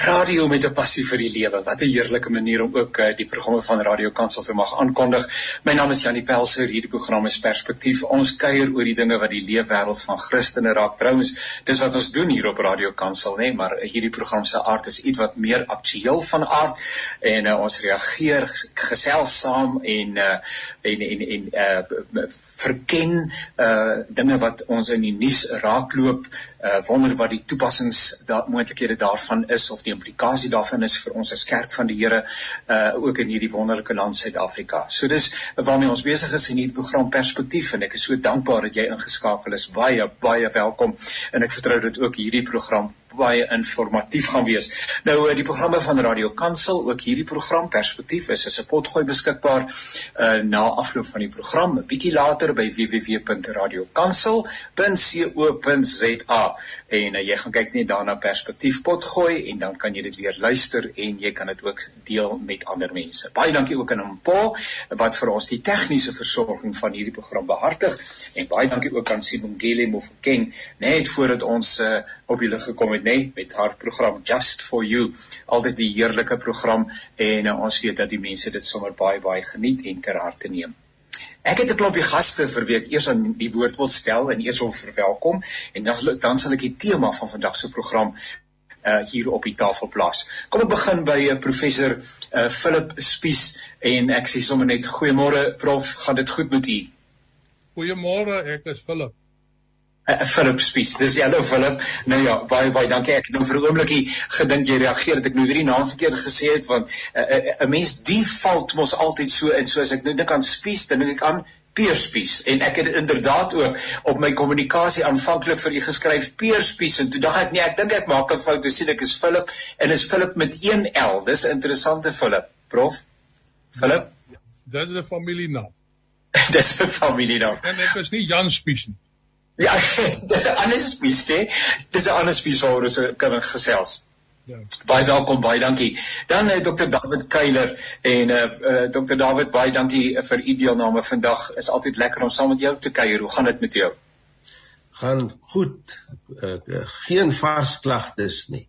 Radio met 'n passie vir die lewe. Wat 'n heerlike manier om ook uh, die programme van Radio Kansel te mag aankondig. My naam is Janie Pelser. Hierdie program is Perspektief. Ons kuier oor die dinge wat die leefwêreld van Christene raak. Trouens, dis wat ons doen hier op Radio Kansel, nê, nee? maar hierdie program se aard is iets wat meer aktueel van aard en uh, ons reageer gesels saam en uh, en en en uh, verken uh dinge wat ons in die nuus raakloop, uh wonder wat die toepassings daar moontlikhede daarvan is of die implikasie daarvan is vir ons as kerk van die Here uh ook in hierdie wonderlike land Suid-Afrika. So dis waarmee ons besig is in hierdie program Perspektief en ek is so dankbaar dat jy ingeskakel is. Baie baie welkom en ek vertrou dat ook hierdie program baie informatief gaan wees. Nou eh, die programme van Radio Kansel, ook hierdie program Perspektief is as 'n potgooi beskikbaar uh na afloop van die program, 'n bietjie later by www.radiokansel.co.za en uh, jy gaan kyk net daarna Perspektief potgooi en dan kan jy dit weer luister en jy kan dit ook deel met ander mense. Baie dankie ook aan Paul wat vir ons die tegniese versorging van hierdie program behartig en baie dankie ook aan Simon Gele Mofokeng net voordat ons uh, op lig gekom het nê met haar program Just for You altyd die heerlike program en uh, ons weet dat die mense dit sommer baie baie geniet en ter harte neem. Ek het 'n klompie gaste vir wie ek eers aan die woord wil stel en eers wil verwelkom en dan dan sal ek die tema van vandag se program uh hier op die tafel plaas. Kom ek begin by uh, professor uh Philip Spies en ek sê sommer net goeiemôre prof, gaan dit goed met u? Goeiemôre, ek is Philip uh, Philip Spies. Dis hallo Philip. Nou ja, baie baie dankie. Ek het nou vir 'n oombliekie gedink jy reageer dat ek nou weer die naam verkeerd gesê het want 'n uh, uh, uh, mens default mos altyd so en soos ek nou dink aan Spies, dan dink ek aan Peerspies en ek het inderdaad ook op my kommunikasie aanvanklik vir u geskryf Peerspies en toe dink ek nee, ek dink ek maak 'n fout. Dis sien ek is Philip en is Philip met 1 L. Dis 'n interessante Philip. Prof. Philip. Ja, dis 'n familienaam. dis 'n familienaam. En ek is nie Jan Spies nie. Ja, dis 'n ander spies, hè. Dis 'n ander spies waaroor ons kan gesels. Ja. Baie welkom, baie dankie. Dan eh uh, Dr. David Keiler en eh uh, uh, Dr. David, baie dankie vir u deelname vandag. Is altyd lekker om saam met jou te kuier. Hoe gaan dit met jou? Gaan goed. Uh, uh, geen vars klagtes nie.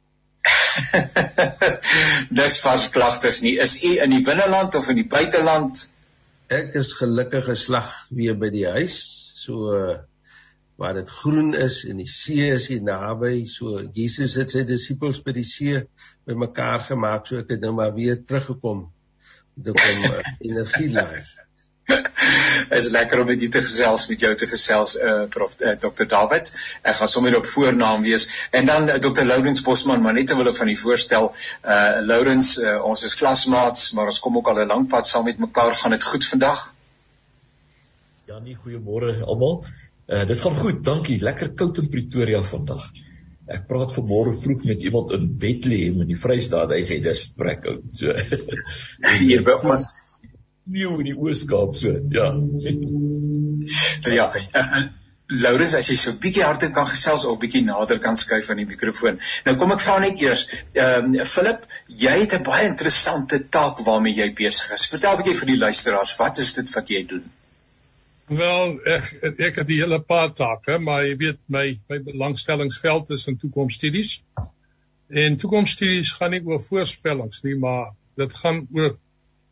Niks vars klagtes nie. Is u in die binneland of in die buiteland? Ek is gelukkig geslag weer by die huis. So uh, waar dit groen is en die see is hier naby. So Jesus het sy disippels by die see bymekaar gemaak so ek het nou maar weer teruggekom om kom uh, energie laai. Is lekker om met u te gesels met jou te gesels uh, prof uh, Dr David. Ek gaan sommer op voornaam wees. En dan uh, Dr Lourens Bosman maar net terwyl van die voorstel uh Lourens uh, ons is klasmaats maar ons kom ook al 'n lang pad saam met mekaar. Gaan dit goed vandag? Ja nee goeiemôre almal Uh, dit gaan goed, dankie. Lekker koud in Pretoria vandag. Ek praat vanmôre vroeg met iemand in Bethlehem in die Vrystaat. Hy sê dis vrek koud. So. Hier by ons nie in die Oos-Kaap so. Ja. Nou ja. Uh, Laurens, as jy so bietjie harder kan gesels of bietjie nader kan skuif aan die mikrofoon. Nou kom ek vra net eers, ehm um, Philip, jy het 'n baie interessante taak waarmee jy besig is. Vertel 'n bietjie vir die luisteraars, wat is dit wat jy doen? Wel, ek ek het 'n hele paar take, maar jy weet my my belangstellingsveld is in toekomsstudies. En toekomsstudies gaan nie oor voorspellings nie, maar dit gaan oor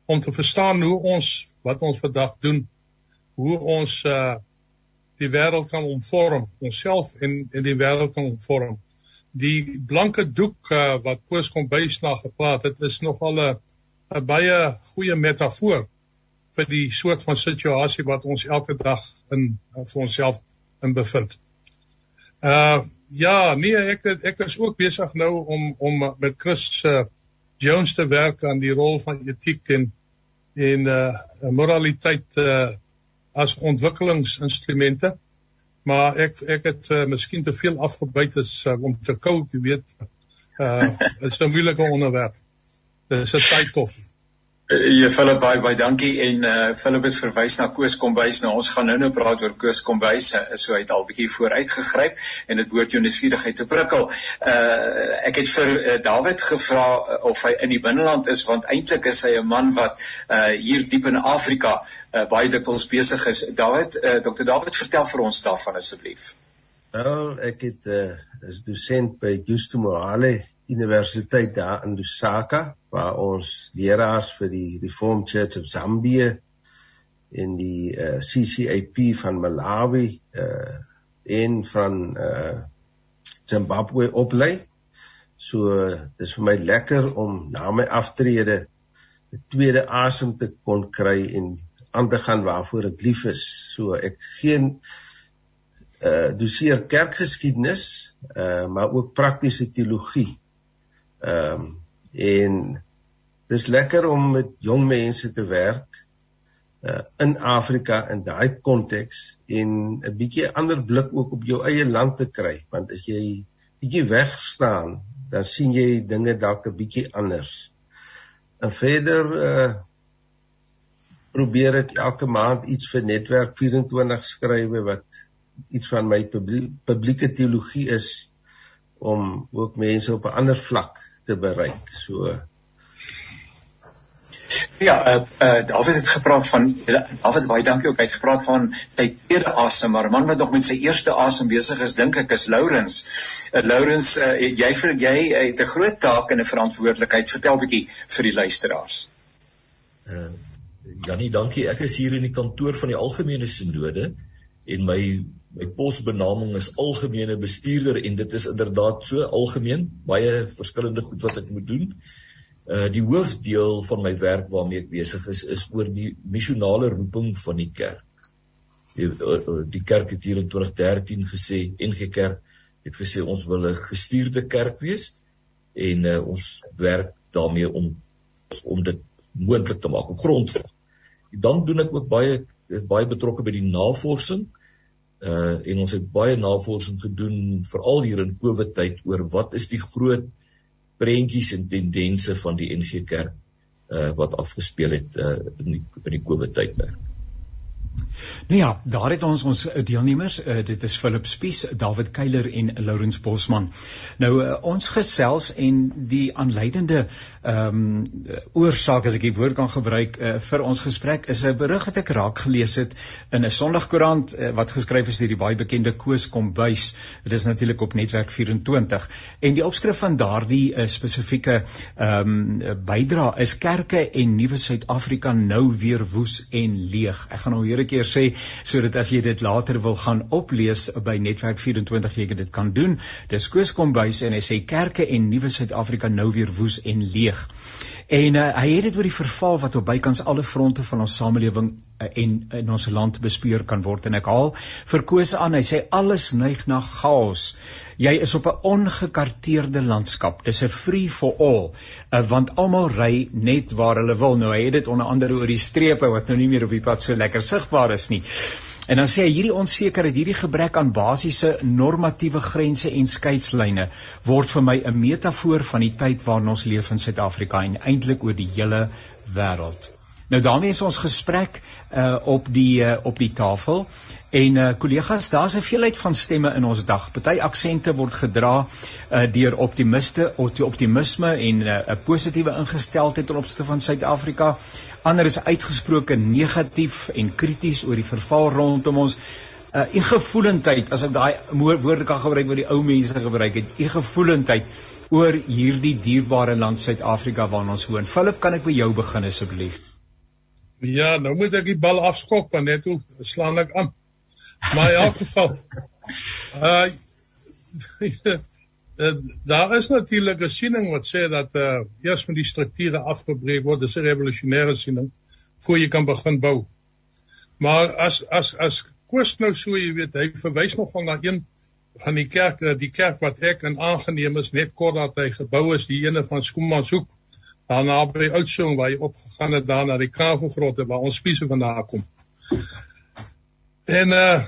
om te verstaan hoe ons wat ons vandag doen, hoe ons uh die wêreld kan omvorm, onsself en en die wêreld kan omvorm. Die blanke doek uh, wat Koos kom bysna gepraat het, is nogal 'n 'n baie goeie metafoor vir die soort van situasie wat ons elke dag in vir onsself in bevind. Uh ja, nee, ek ek is ook besig nou om om met Chris uh, Jones te werk aan die rol van etiek en en uh moraliteit uh as ontwikkelingsinstrumente. Maar ek ek het uh, miskien te veel afgebyt is uh, om te kou, jy weet. Uh dit is 'n moeilike onderwerp. Dit is 'n tyd tof. Ja Philip baie baie dankie en uh Philip het verwys na Koos Kombuis. Nou ons gaan nou nou praat oor Koos Kombuis. So hy het al bietjie vooruit gegryp en dit behoort jou nuuskierigheid te prikkel. Uh ek het vir uh, David gevra uh, of hy in die binneland is want eintlik is hy 'n man wat uh hier diep in Afrika uh, baie dikwels besig is. David, uh, Dr. David, vertel vir ons daarvan asseblief. Wel, ek het uh is dosent by Justo Mohale universiteit daar in Lusaka waar ons leraars vir die Reformed Church of Zambia en die uh, eh, CCAP van Malawi uh en van uh Zimbabwe oplei. So dis vir my lekker om na my aftrede 'n tweede asem te kon kry en aan te gaan waarvoor ek lief is. So ek geen uh doseer kerkgeskiedenis uh maar ook praktiese teologie. Ehm um, en dis lekker om met jong mense te werk uh in Afrika in daai konteks en 'n bietjie ander blik ook op jou eie land te kry want as jy bietjie weg staan dan sien jy dinge dalk 'n bietjie anders. En verder uh probeer ek elke maand iets vir netwerk 24 skrywe wat iets van my publieke teologie is om ook mense op 'n ander vlak te bereik. So Ja, uh, uh David het gepraat van David baie dankie ook hy het gepraat van sy tweede asem, maar man wat nog met sy eerste asem besig is, dink ek is Lourens. Uh, Lourens, uh, jy vir jy het 'n groot taak en 'n verantwoordelikheid. Vertel bietjie vir die luisteraars. Uh Janie, dankie. Ek is hier in die kantoor van die Algemene Sinode en my my posbenaming is algemene bestuurder en dit is inderdaad so algemeen, baie verskillende goed wat ek moet doen. Uh die hoofdeel van my werk waarmee ek besig is is oor die missionale roeping van die kerk. Die, uh, die kerk het hier in 2013 gesê NG Kerk het gesê ons wil 'n gestuurde kerk wees en uh, ons werk daarmee om om dit moontlik te maak op grondvlak. Dan doen ek ook baie is baie betrokke by die navorsing uh en ons het baie navorsing gedoen veral hier in Covid tyd oor wat is die groot prentjies en tendense van die NG Kerk uh, wat afgespeel het uh, in die in die COVID tydperk. Nou ja, daar het ons ons deelnemers, uh, dit is Philip Spies, David Keiler en Lourens Bosman. Nou uh, ons gesels en die aanleidende ehm um, oorsaak as ek die woord kan gebruik uh, vir ons gesprek is 'n berig wat ek raak gelees het in 'n Sondagkoerant uh, wat geskryf is deur die baie bekende Koos Kombuis. Dit is natuurlik op netwerk 24 en die opskrif van daardie uh, spesifieke ehm um, bydra is kerke en nuwe Suid-Afrika nou weer woes en leeg. Ek gaan nou hier 'n keer sê sodat as jy dit later wil gaan oplees by Netwerk 24 jy dit kan doen. Dis Koos Kombuis en hy sê kerke en nuwe Suid-Afrika nou weer woes en leeg. En uh, hy het dit oor die verval wat op bykans alle fronte van ons samelewing uh, en in ons land bespeur kan word en ek haal verkose aan hy sê alles neig na chaos. Jy is op 'n ongekarteerde landskap. Dis 'n free for all, uh, want almal ry net waar hulle wil. Nou hy het dit onder andere oor die strepe wat nou nie meer op die pad so lekker sigbaar is nie. En dan sê hy hierdie onsekerheid, hierdie gebrek aan basiese normatiewe grense en skeidslyne word vir my 'n metafoor van die tyd waarin ons leef in Suid-Afrika en eintlik oor die hele wêreld. Nou daarmee is ons gesprek uh op die uh, op die tafel en uh kollegas, daar's 'n veelheid van stemme in ons dag. Party aksente word gedra uh deur optimiste, optimisme en 'n uh, positiewe ingesteldheid ten opsigte van Suid-Afrika. Ander is uitgesproke negatief en krities oor die verval rondom ons. Uh u gevoelendheid, as ek daai woorde kan gebruik wat die ou mense gebruik het, u gevoelendheid oor hierdie dierbare land Suid-Afrika waarin ons woon. Philip, kan ek by jou begin asseblief? Ja, nou moet ek die bal afskop want net hoe slaan ek aan. Maar in elk geval uh Uh, daar is natuurlik 'n siening wat sê dat uh eers moet die strukture afgebreek word, dis 'n revolusionêre siening voor jy kan begin bou. Maar as as as Koos nou so, jy weet, hy verwys nog van na een van die kerk, die kerk wat ek in aangeneem is net kort dat hy gebou is, die ene van Skoemanshoek, daar naby Oudtshoorn waar hy opgegaan het daar na die Kavelgrotte waar ons spiese vandaan kom. En uh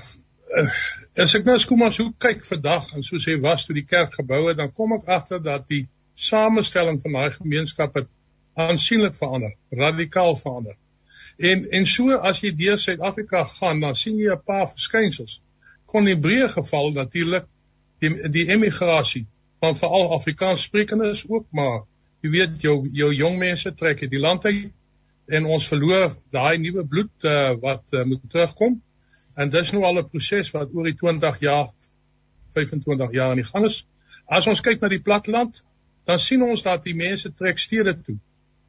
As ek nou skomas hoe kyk vandag en soos hy was toe die kerk gebou het, dan kom ek agter dat die samestelling van daai gemeenskap het aansienlik verander, radikaal verander. En en so as jy deur Suid-Afrika gaan, dan sien jy 'n paar verskynsels. Kon in breë geval natuurlik die die emigrasie van veral Afrikaans sprekendes ook maar jy weet jou jou jong mense trek uit die land uit en ons verloor daai nuwe bloed uh, wat uh, moet terugkom. En dis nou al 'n proses wat oor die 20 jaar 25 jaar aan die gang is. As ons kyk na die platteland, dan sien ons dat die mense trek stede toe.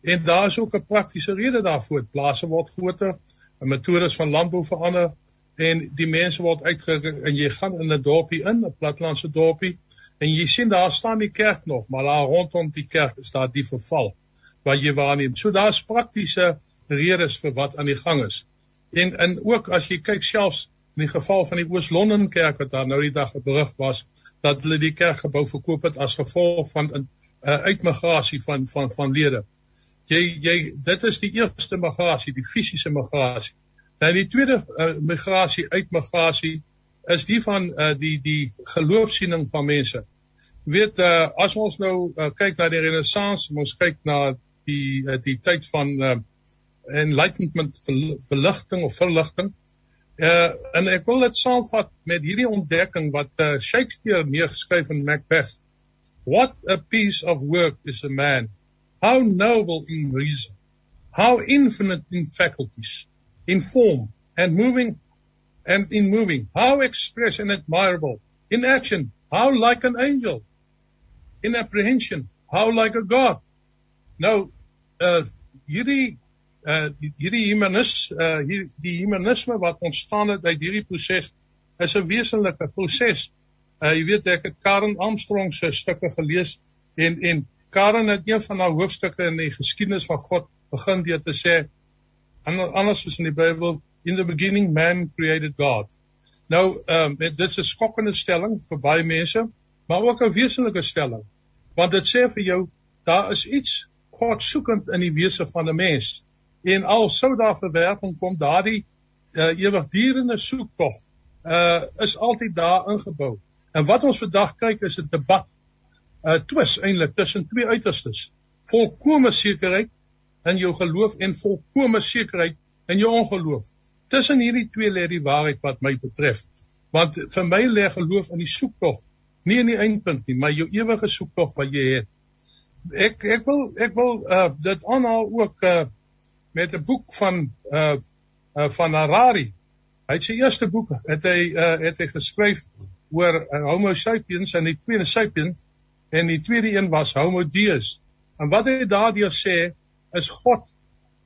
En daar is ook 'n praktiese rede daarvoor. Plase word groter, metodes van landbou verander en die mense word uitgeruk en jy gaan in 'n dorpie in, 'n platlandse dorpie en jy sien daar staan die kerk nog, maar daar rondom die kerk is daar die verval wat jy waarneem. So daar's praktiese redes vir wat aan die gang is. En en ook as jy kyk selfs in die geval van die Oos-London kerk wat daar nou die dag 'n berig was dat hulle die kerkgebou verkoop het as gevolg van 'n uh, uitmigrasie van van van lede. Jy jy dit is die eerste migrasie, die fisiese migrasie. Nou die tweede uh, migrasie uitmigrasie is die van uh, die die geloofsiening van mense. Weet uh, as ons nou uh, kyk na die renessans, ons kyk na die uh, die tyd van uh, enlightenment beligting of verligting. Uh en ek wil dit saamvat met hierdie ontdekking wat uh, Shakespeare neergeskryf in Macbeth. What a piece of work is a man. How noble in reason. How infinite in faculties, in form and moving and in moving. How express and admirable in action. How like an angel. In apprehension. How like a god. Nou uh hierdie uh hierdie humanis uh hier die humanisme wat ontstaan het uit hierdie proses is 'n wesenlike proses. Uh jy weet ek het Karen Armstrong se stukke gelees en en Karen het een van haar hoofstukke in die geskiedenis van God begin deur te sê anders as in die Bybel in the beginning man created God. Nou ehm um, dit is 'n skokkende stelling vir baie mense, maar ook 'n wesenlike stelling. Want dit sê vir jou daar is iets God soekend in die wese van 'n mens en al sou daar verwerping kom daardie uh, ewigdurende soektog uh is altyd daar ingebou. En wat ons vandag kyk is 'n debat uh twis eintlik tussen twee uiterstes. Volkomme sekerheid in jou geloof en volkomme sekerheid in jou ongeloof. Tussen hierdie twee lê die waarheid wat my betref. Want vir my lê geloof in die soektog, nie in die eindpunt nie, maar jou ewige soektog wat jy het. Ek ek wil ek wil uh dit aanhaal ook uh met 'n boek van uh, uh van Harari. Hy het sy eerste boek het hy uh het hy geskryf oor uh, Homo sapiens en die tweede sapien en die tweede een was Homo deus. En wat hy daardeur sê is God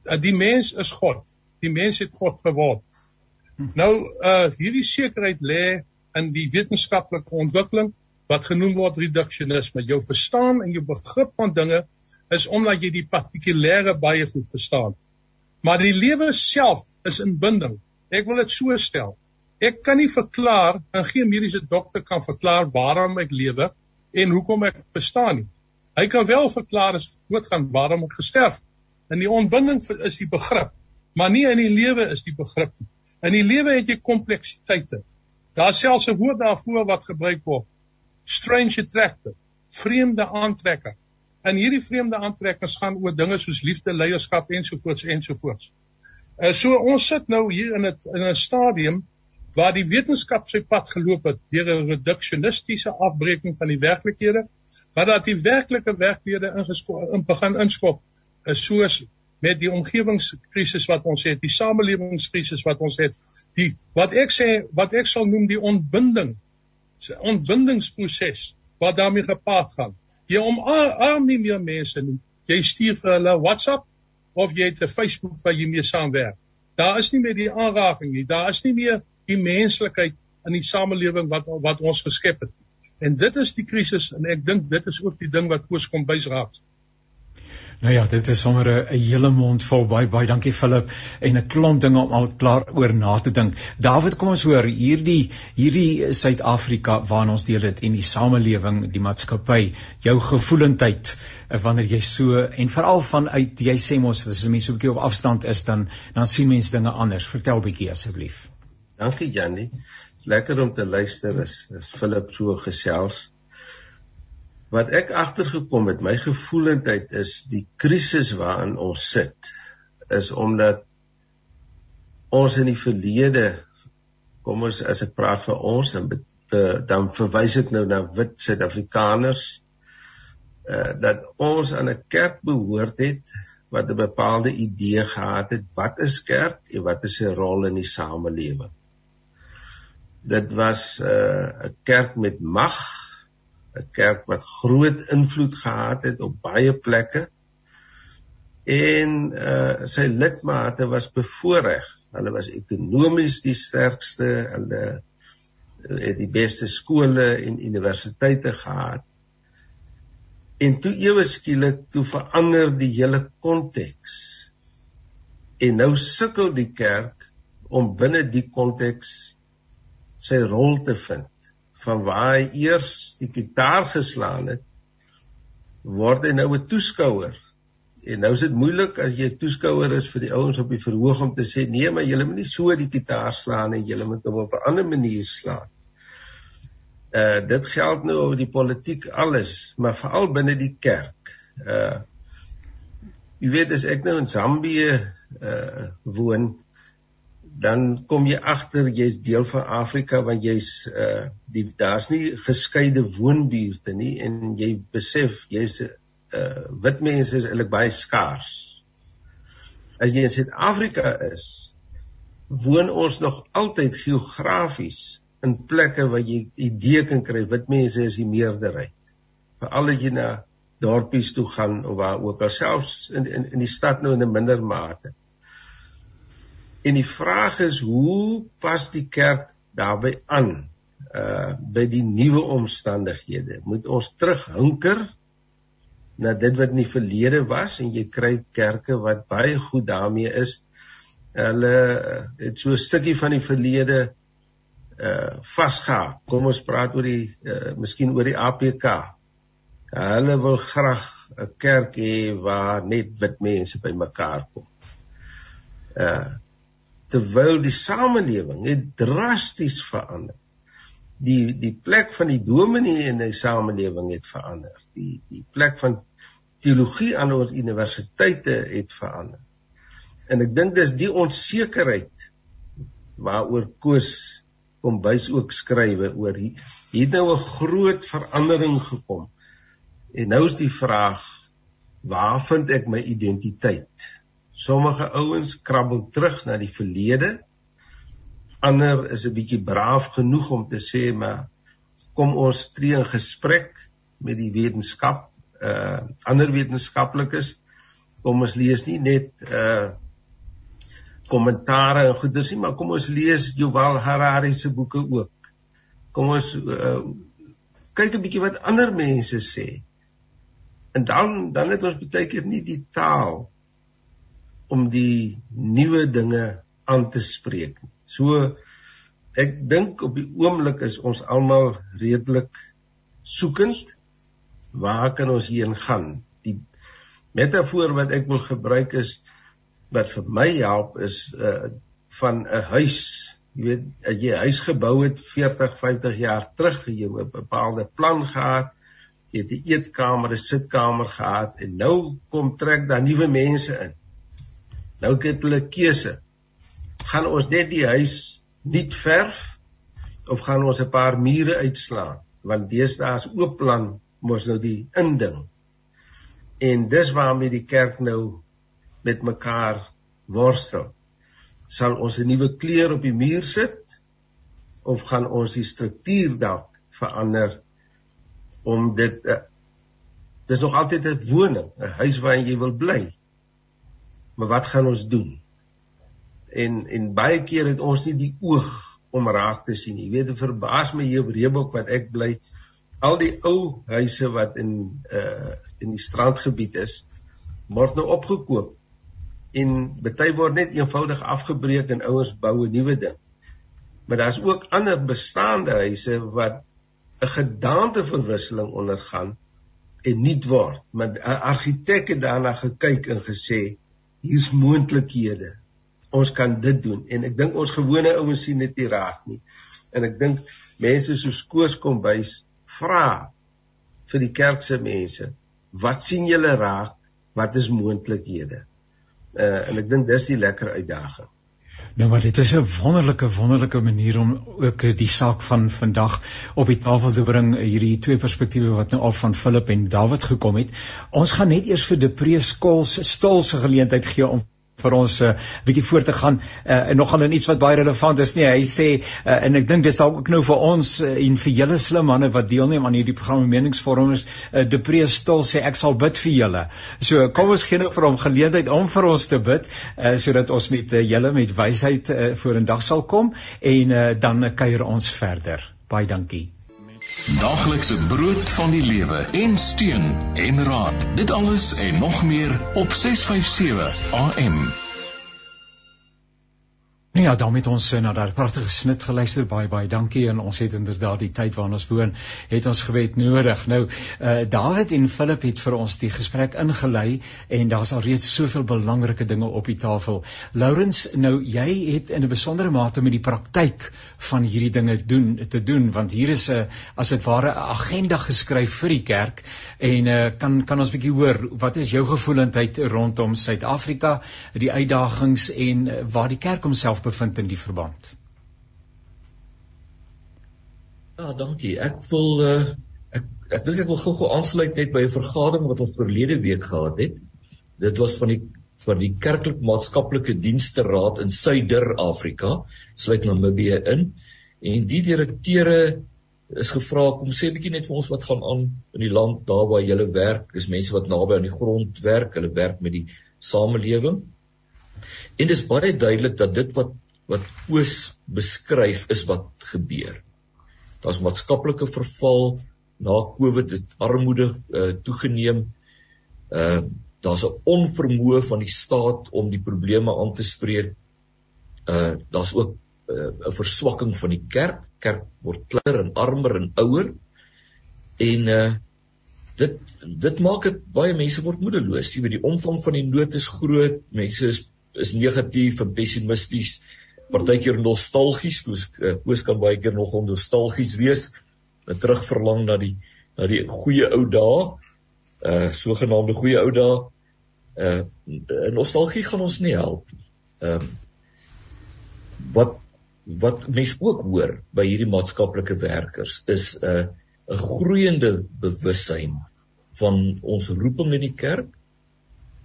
uh, die mens is God. Die mens het God geword. Nou uh hierdie sekerheid lê in die wetenskaplike ontwikkeling wat genoem word reductionisme. Jou verstaan en jou begrip van dinge is omdat jy die partikulêre baie goed verstaan. Maar die lewe self is in binding. Ek wil dit so stel. Ek kan nie verklaar en geen mediese dokter kan verklaar waarom ek lewe en hoekom ek bestaan nie. Hy kan wel verklaar as dood gaan waarom ek gesterf. In die ontbinding is die begrip, maar nie in die lewe is die begrip nie. In die lewe het jy kompleksiteite. Daar selfs 'n woord daarvoor wat gebruik word. Strange attractor, vreemde aantrekker in hierdie vreemde aantrekkings gaan oor dinge soos liefde, leierskap ensovoorts ensovoorts. Uh, so ons sit nou hier in 'n in 'n stadium waar die wetenskap sy pad geloop het deur 'n reduksionistiese afbreeking van die werklikhede, maar dat die werklike ingeskop in begin inskop is soos met die omgewingskrisis wat ons het, die samelewingskrisis wat ons het, die wat ek sê wat ek sal noem die ontbinding, se ontbindingsproses wat daarmee gepaard gaan. Jy omarm nie meer mense nie. Jy stuur vir hulle WhatsApp of jy het 'n Facebook waar jy mee saamwerk. Daar is nie meer die aanraking nie. Daar is nie meer die menslikheid in die samelewing wat wat ons geskep het. En dit is die krisis en ek dink dit is ook die ding wat Koos kom bysraak. Nou ja, dit is sommer 'n hele mond vol baie baie dankie Philip en 'n klomp dinge om al klaar oor na te dink. David, kom ons hoor hierdie hierdie Suid-Afrika waarin ons deel dit en die samelewing, die maatskappy, jou gevoelendheid eh, wanneer jy so en veral vanuit jy sê mos as jy mense 'n bietjie op afstand is dan dan sien mense dinge anders. Vertel bietjie asseblief. Dankie Jannie. Lekker om te luister is is Philip so gesels wat ek agtergekom het, my gevoelendheid is die krisis waarin ons sit is omdat ons in die verlede kom ons as ek praat vir ons dan uh, dan verwys ek nou na wit Suid-Afrikaners uh, dat ons aan 'n kerk behoort het wat 'n bepaalde idee gehad het wat is kerk en wat is sy rol in die samelewing dit was 'n uh, kerk met mag 'n kerk wat groot invloed gehad het op baie plekke. En uh sy lidmate was bevoordeel. Hulle was ekonomies die sterkste, hulle het die beste skole en universiteite gehad. En toe ewe skielik toe verander die hele konteks. En nou sukkel die kerk om binne die konteks sy rol te vind. Van waar hy eers die gitaar geslaan het, word hy nou 'n toeskouer. En nou is dit moeilik as jy 'n toeskouer is vir die ouens op die verhoog om te sê nee, maar julle moet nie so die gitaar slaan nie, julle moet hom op 'n ander manier slaan. Uh dit geld nou oor die politiek alles, maar veral binne die kerk. Uh jy weet as ek nou in Zambië uh woon, dan kom jy agter jy's deel van Afrika want jy's uh die daar's nie geskeide woonbuurte nie en jy besef jy's uh, wit mense is eintlik baie skaars. As jy in Suid-Afrika is, woon ons nog altyd geografies in plekke waar jy idee kan kry wit mense is die meerderheid. Veral as jy na dorpies toe gaan of waar ook al selfs in in in die stad nou in 'n minder mate. En die vraag is hoe pas die kerk daarbey aan uh by die nuwe omstandighede? Moet ons terughunker na dit wat in die verlede was en jy kry kerke wat baie goed daarmee is. Hulle het so 'n stukkie van die verlede uh vasgehaak. Kom ons praat oor die uh miskien oor die APK. Hulle wil graag 'n kerk hê waar net wit mense bymekaar kom. Uh terwyl die samelewing het drasties verander. Die die plek van die dominee in die samelewing het verander. Die die plek van teologie aan ons universiteite het verander. En ek dink dis die onsekerheid waaroor Koos kom bys ook skrywe oor hier het nou 'n groot verandering gekom. En nou is die vraag waar vind ek my identiteit? Sommige ouens krabbel terug na die verlede. Ander is 'n bietjie braaf genoeg om te sê maar kom ons tree in gesprek met die wetenskap, uh ander wetenskaplikes. Kom ons lees nie net uh kommentare en goeders nie, maar kom ons lees Yuval Harari se boeke ook. Kom ons uh, kyk 'n bietjie wat ander mense sê. En dan dan het ons baie keer nie die taal om die nuwe dinge aan te spreek. So ek dink op die oomblik is ons almal redelik soekend. Waar kan ons heen gaan? Die metafoor wat ek wil gebruik is wat vir my help is uh van 'n huis. Jy weet as jy 'n huis gebou het 40 50 jaar terug jy 'n bepaalde plan gehad. Jy het 'n eetkamer 'n sitkamer gehad. En nou kom trek daar nuwe mense in nou het hulle keuse gaan ons net die huis nuut verf of gaan ons 'n paar mure uitslaan want deesdae is oop plan mos nou die inding en dis waarmee die kerk nou met mekaar worstel. Sal ons 'n nuwe kleur op die muur sit of gaan ons die struktuur dalk verander om dit uh, dis nog altyd 'n woning, 'n huis waarin jy wil bly. Maar wat gaan ons doen? En en baie keer het ons nie die oog om raak te sien nie. Jy weet, dit verbaas my hier op Reebok wat ek bly. Al die ou huise wat in uh in die strandgebied is, word nou opgekoop en baie word net eenvoudig afgebreek en ouens bou 'n nuwe ding. Maar daar's ook ander bestaande huise wat 'n gedaanteverwisseling ondergaan en nuut word. Maar 'n argitek het daarna gekyk en gesê hier's moontlikhede. Ons kan dit doen en ek dink ons gewone ouens sien dit nie raak nie. En ek dink mense soos Koos kom bys vra vir die kerk se mense, wat sien julle raak? Wat is moontlikhede? uh, en ek dink dis die lekker uitdaging. Nou maar dit is 'n wonderlike wonderlike manier om ook die saak van vandag op die tafel te bring hierdie twee perspektiewe wat nou al van Philip en David gekom het. Ons gaan net eers vir Depree Skols stil se geleentheid gee om vir ons 'n uh, bietjie voort te gaan uh, en nogal in iets wat baie relevant is. Nie hy sê uh, en ek dink dis dalk ook nou vir ons uh, en vir julle slim manne wat deelneem aan hierdie program meningsvormers uh, Depree Stil sê ek sal bid vir julle. So kom ons gee nou vir hom geleentheid om vir ons te bid uh, sodat ons met uh, julle met wysheid uh, vorendag sal kom en uh, dan uh, kuier ons verder. Baie dankie Daaglikse brood van die lewe en steun en raad. Dit alles en nog meer op 657 AM. Nou ja, dan met ons eh, na daardie pragtige snit geluister. Baie baie dankie en ons het inderdaad die tyd waarin ons woon, het ons gewet nodig. Nou, uh David en Philip het vir ons die gesprek ingelei en daar's al reeds soveel belangrike dinge op die tafel. Lourens, nou jy het in 'n besondere mate met die praktyk van hierdie dinge doen te doen want hier is 'n as dit ware 'n agenda geskryf vir die kerk en uh kan kan ons bietjie hoor wat is jou gevoelendheid rondom Suid-Afrika, die uitdagings en uh, waar die kerk homself bevind in die verband? Ja, dankie. Ek wil uh, ek ek dink ek wil gou-gou aansluit net by 'n vergadering wat ons verlede week gehad het. Dit was van die van die kerklik maatskaplike dienste raad in Suider-Afrika, sluit Namibië in. En die direkteure is gevra kom sê bietjie net vir ons wat gaan aan in die land daar waar jy werk. Dis mense wat naby aan die grond werk, hulle werk met die samelewing. En dis baie duidelik dat dit wat wat Oos beskryf is wat gebeur. Daar's maatskaplike verval na Covid, dit armoede uh, toegeneem. Uh daar's 'n onvermoë van die staat om die probleme aan te spreek. Uh daar's ook uh, 'n uh, verswakking van die kerk. Kerk word kleiner en armer en ouer. En uh dit dit maak dit baie mense word moedeloos. Jy weet die omvang van die nood is groot. Mense is is negatief en pessimisties, partykeer nostalgies, koos koos kan baie keer nog nostalgies wees, terugverlang na die na die goeie ou dae, uh sogenaamde goeie ou dae. Uh nostalgie gaan ons nie help. Ehm uh, wat wat mense ook hoor by hierdie maatskaplike werkers is 'n uh, 'n groeiende bewussyn van ons roeping in die kerk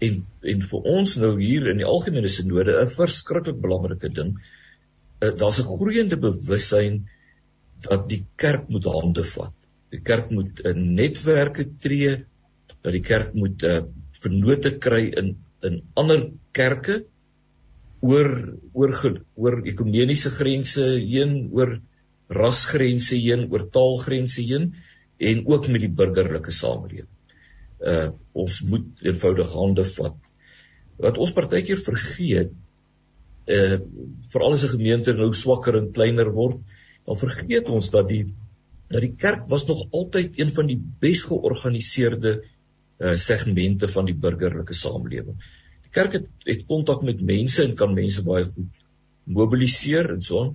en en vir ons nou hier in die algemene sinode 'n verskriklik belangrike ding. Uh, Daar's 'n groeiende bewussyn dat die kerk moet hande vat. Die kerk moet 'n netwerke tree, dat die kerk moet uh, vernote kry in in ander kerke oor oor oor ekumeniese grense heen, oor rasgrense heen, oor taalgrense heen en ook met die burgerlike samelewing uh ons moet eenvoudig hande vat. Wat ons partykeer vergeet uh veral as 'n gemeente nou swakker en kleiner word, dan vergeet ons dat die dat die kerk was nog altyd een van die bes georganiseerde uh segmente van die burgerlike samelewing. Die kerk het het kontak met mense en kan mense baie goed mobiliseer en so aan.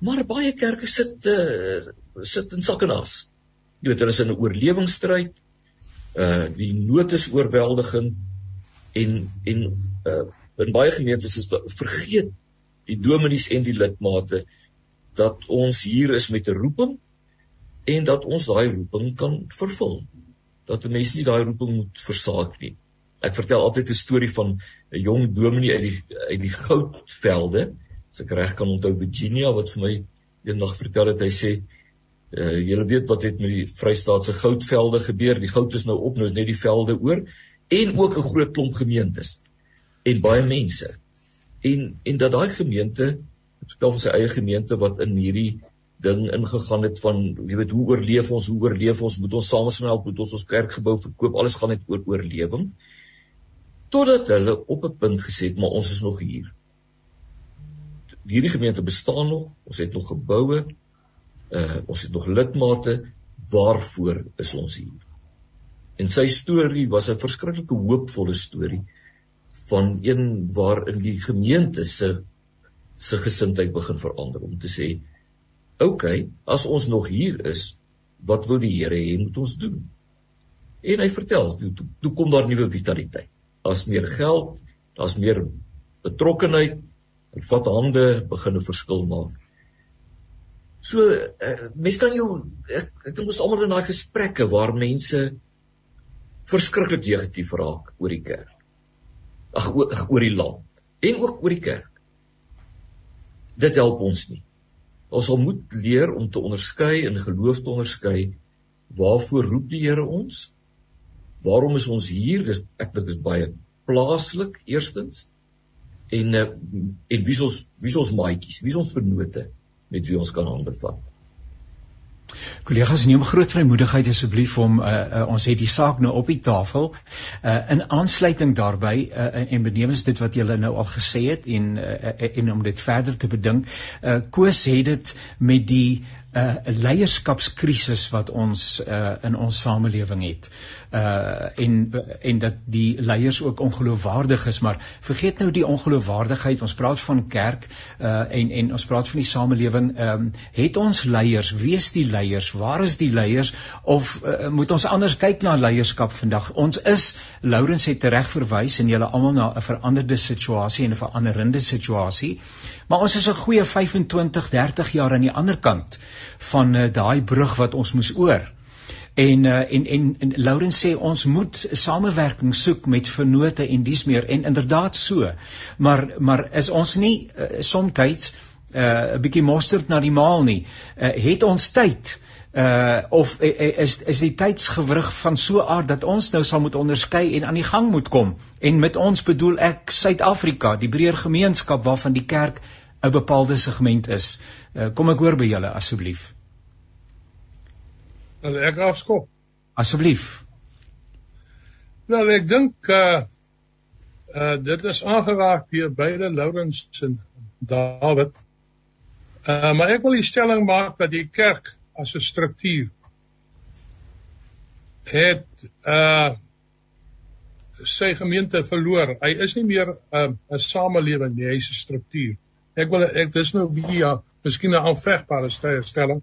Maar baie kerke sit uh sit in sak en as. Jy weet hulle is in 'n oorlewingsstryd uh die nood is oorweldigend en en uh in baie gemeentes is vergeet die dominees en die lidmate dat ons hier is met 'n roeping en dat ons daai roeping kan vervul. Dat 'n mens nie daai roeping moet versaak nie. Ek vertel altyd 'n storie van 'n jong dominee uit die uit die goudvelde, as ek reg kan onthou Virginia wat vir my eendag vertel het hy sê Uh julle weet wat het met die Vrystaatse goudvelde gebeur. Die goud is nou op, nou is net die velde oor en ook 'n groot klomp gemeentes en baie mense. En en dat daai gemeente, vertel van sy eie gemeente wat in hierdie ding ingegaan het van jy weet hoe oorleef ons, hoe oorleef ons, moet ons help, moet ons ons kerkgebou verkoop, alles gaan net oor oorlewing. Totdat hulle op 'n punt gesê het, maar ons is nog hier. Hierdie gemeente bestaan nog, ons het nog geboue, uh ons het nog lidmate waarvoor is ons hier. En sy storie was 'n verskriklike hoopvolle storie van een waarin die gemeente se se gesindheid begin verander om te sê oké okay, as ons nog hier is wat wil die Here hê moet ons doen? En hy vertel toe, toe, toe kom daar nuwe vitaliteit. Daar's meer geld daar's meer betrokkenheid. En vat hande begin 'n verskil maak So uh, mense kan jou ek ek dink ons almal in daai gesprekke waar mense verskriklik negatief raak oor die kerk. ag oor die land en ook oor die kerk. Dit help ons nie. Ons sal moet leer om te onderskei en geloof te onderskei waarvoor roep die Here ons? Waarom is ons hier? Dis ek dit is baie plaaslik eerstens en uh, en wie ons wie ons maatjies, wie ons vennote met wie ons kan hande vat. Kollegas, neem groot vrymoedigheid asseblief om uh, uh, ons het die saak nou op die tafel. Uh, in aansluiting daarbey uh, en benewens dit wat julle nou al gesê het en uh, en om dit verder te bedink, uh, Koos het dit met die 'n uh, leierskapskrisis wat ons uh, in ons samelewing het. Uh en en dat die leiers ook ongeloofwaardig is, maar vergeet nou die ongeloofwaardigheid. Ons praat van kerk uh en en ons praat van die samelewing. Ehm um, het ons leiers, wie is die leiers? Waar is die leiers of uh, moet ons anders kyk na leierskap vandag? Ons is Lourens het reg verwys en julle almal na 'n veranderde situasie en 'n veranderende situasie. Maar ons is 'n goeie 25, 30 jaar aan die ander kant van uh, daai brug wat ons moes oor. En uh, en en, en Laurens sê ons moet samewerking soek met vennote en dis meer en inderdaad so. Maar maar is ons nie uh, soms 'n uh, bietjie mosterd na die maal nie. Uh, het ons tyd uh of is is die tydsgewrig van so aard dat ons nou sal moet onderskei en aan die gang moet kom en met ons bedoel ek Suid-Afrika die breër gemeenskap waarvan die kerk 'n bepaalde segment is. Uh, kom ek hoor by julle asseblief. Wel ek afskop. Asseblief. Wel ek dink uh uh dit is aangeraak deur beide Lourens en David. Uh maar ek wil die stelling maak dat die kerk as 'n struktuur het uh sy gemeente verloor. Hy is nie meer 'n uh, 'n samelewing nie, hy's 'n struktuur. Ek wil ek dis nou bietjie ja, miskien 'n aanvegbare stelling.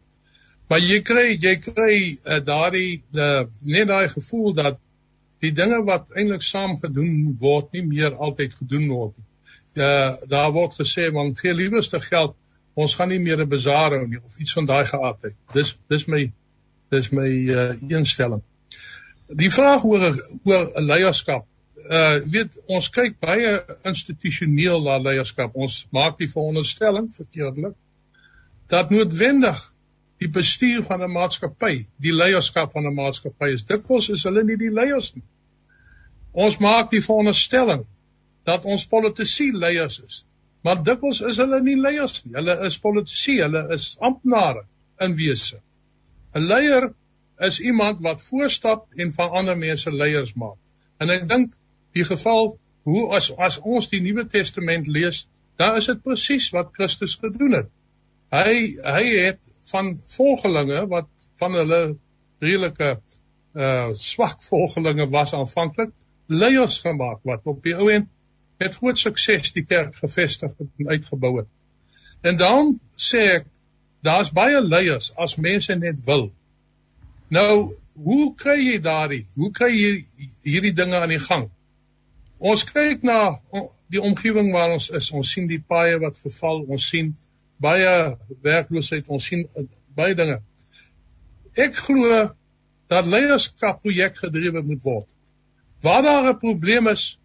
Maar jy kry jy kry uh, daardie uh, net daai gevoel dat die dinge wat eintlik saam gedoen word nie meer altyd gedoen word nie. Uh, daar word gesê want gee liewerste geld ons gaan nie meer 'n bazaar hou nie of iets van daai geaardheid. Dis dis my dis my uh, instelling. Die vraag oor oor leierskap uh weet ons kyk baie institusioneel na leierskap. Ons maak die veronderstelling verkeerdelik dat noodwendig die bestuur van 'n maatskappy, die leierskap van 'n maatskappy is dikwels is hulle nie die leiers nie. Ons maak die veronderstelling dat ons politici leiers is. Maar dikwels is hulle nie leiers nie. Hulle is politici, hulle is amptenare in wese. 'n Leier is iemand wat voorstap en van ander mense leiers maak. En ek dink die geval hoe as as ons die Nuwe Testament lees, dan is dit presies wat Christus gedoen het. Hy hy het van volgelinge wat van hulle redelike uh swak volgelinge was aanvanklik leiers gemaak wat op die ou end met groot sukses die kerk gevestig en uitgebou het. En dan sê ek daar's baie leiers as mense net wil. Nou, hoe kry jy daardie? Hoe kry jy hierdie dinge aan die gang? Ons kyk na die omgewing waar ons is. Ons sien die paaie wat verval, ons sien baie werkloosheid, ons sien uh, baie dinge. Ek glo dat leierskap projek gedrewe moet word. Waar daar 'n probleem is,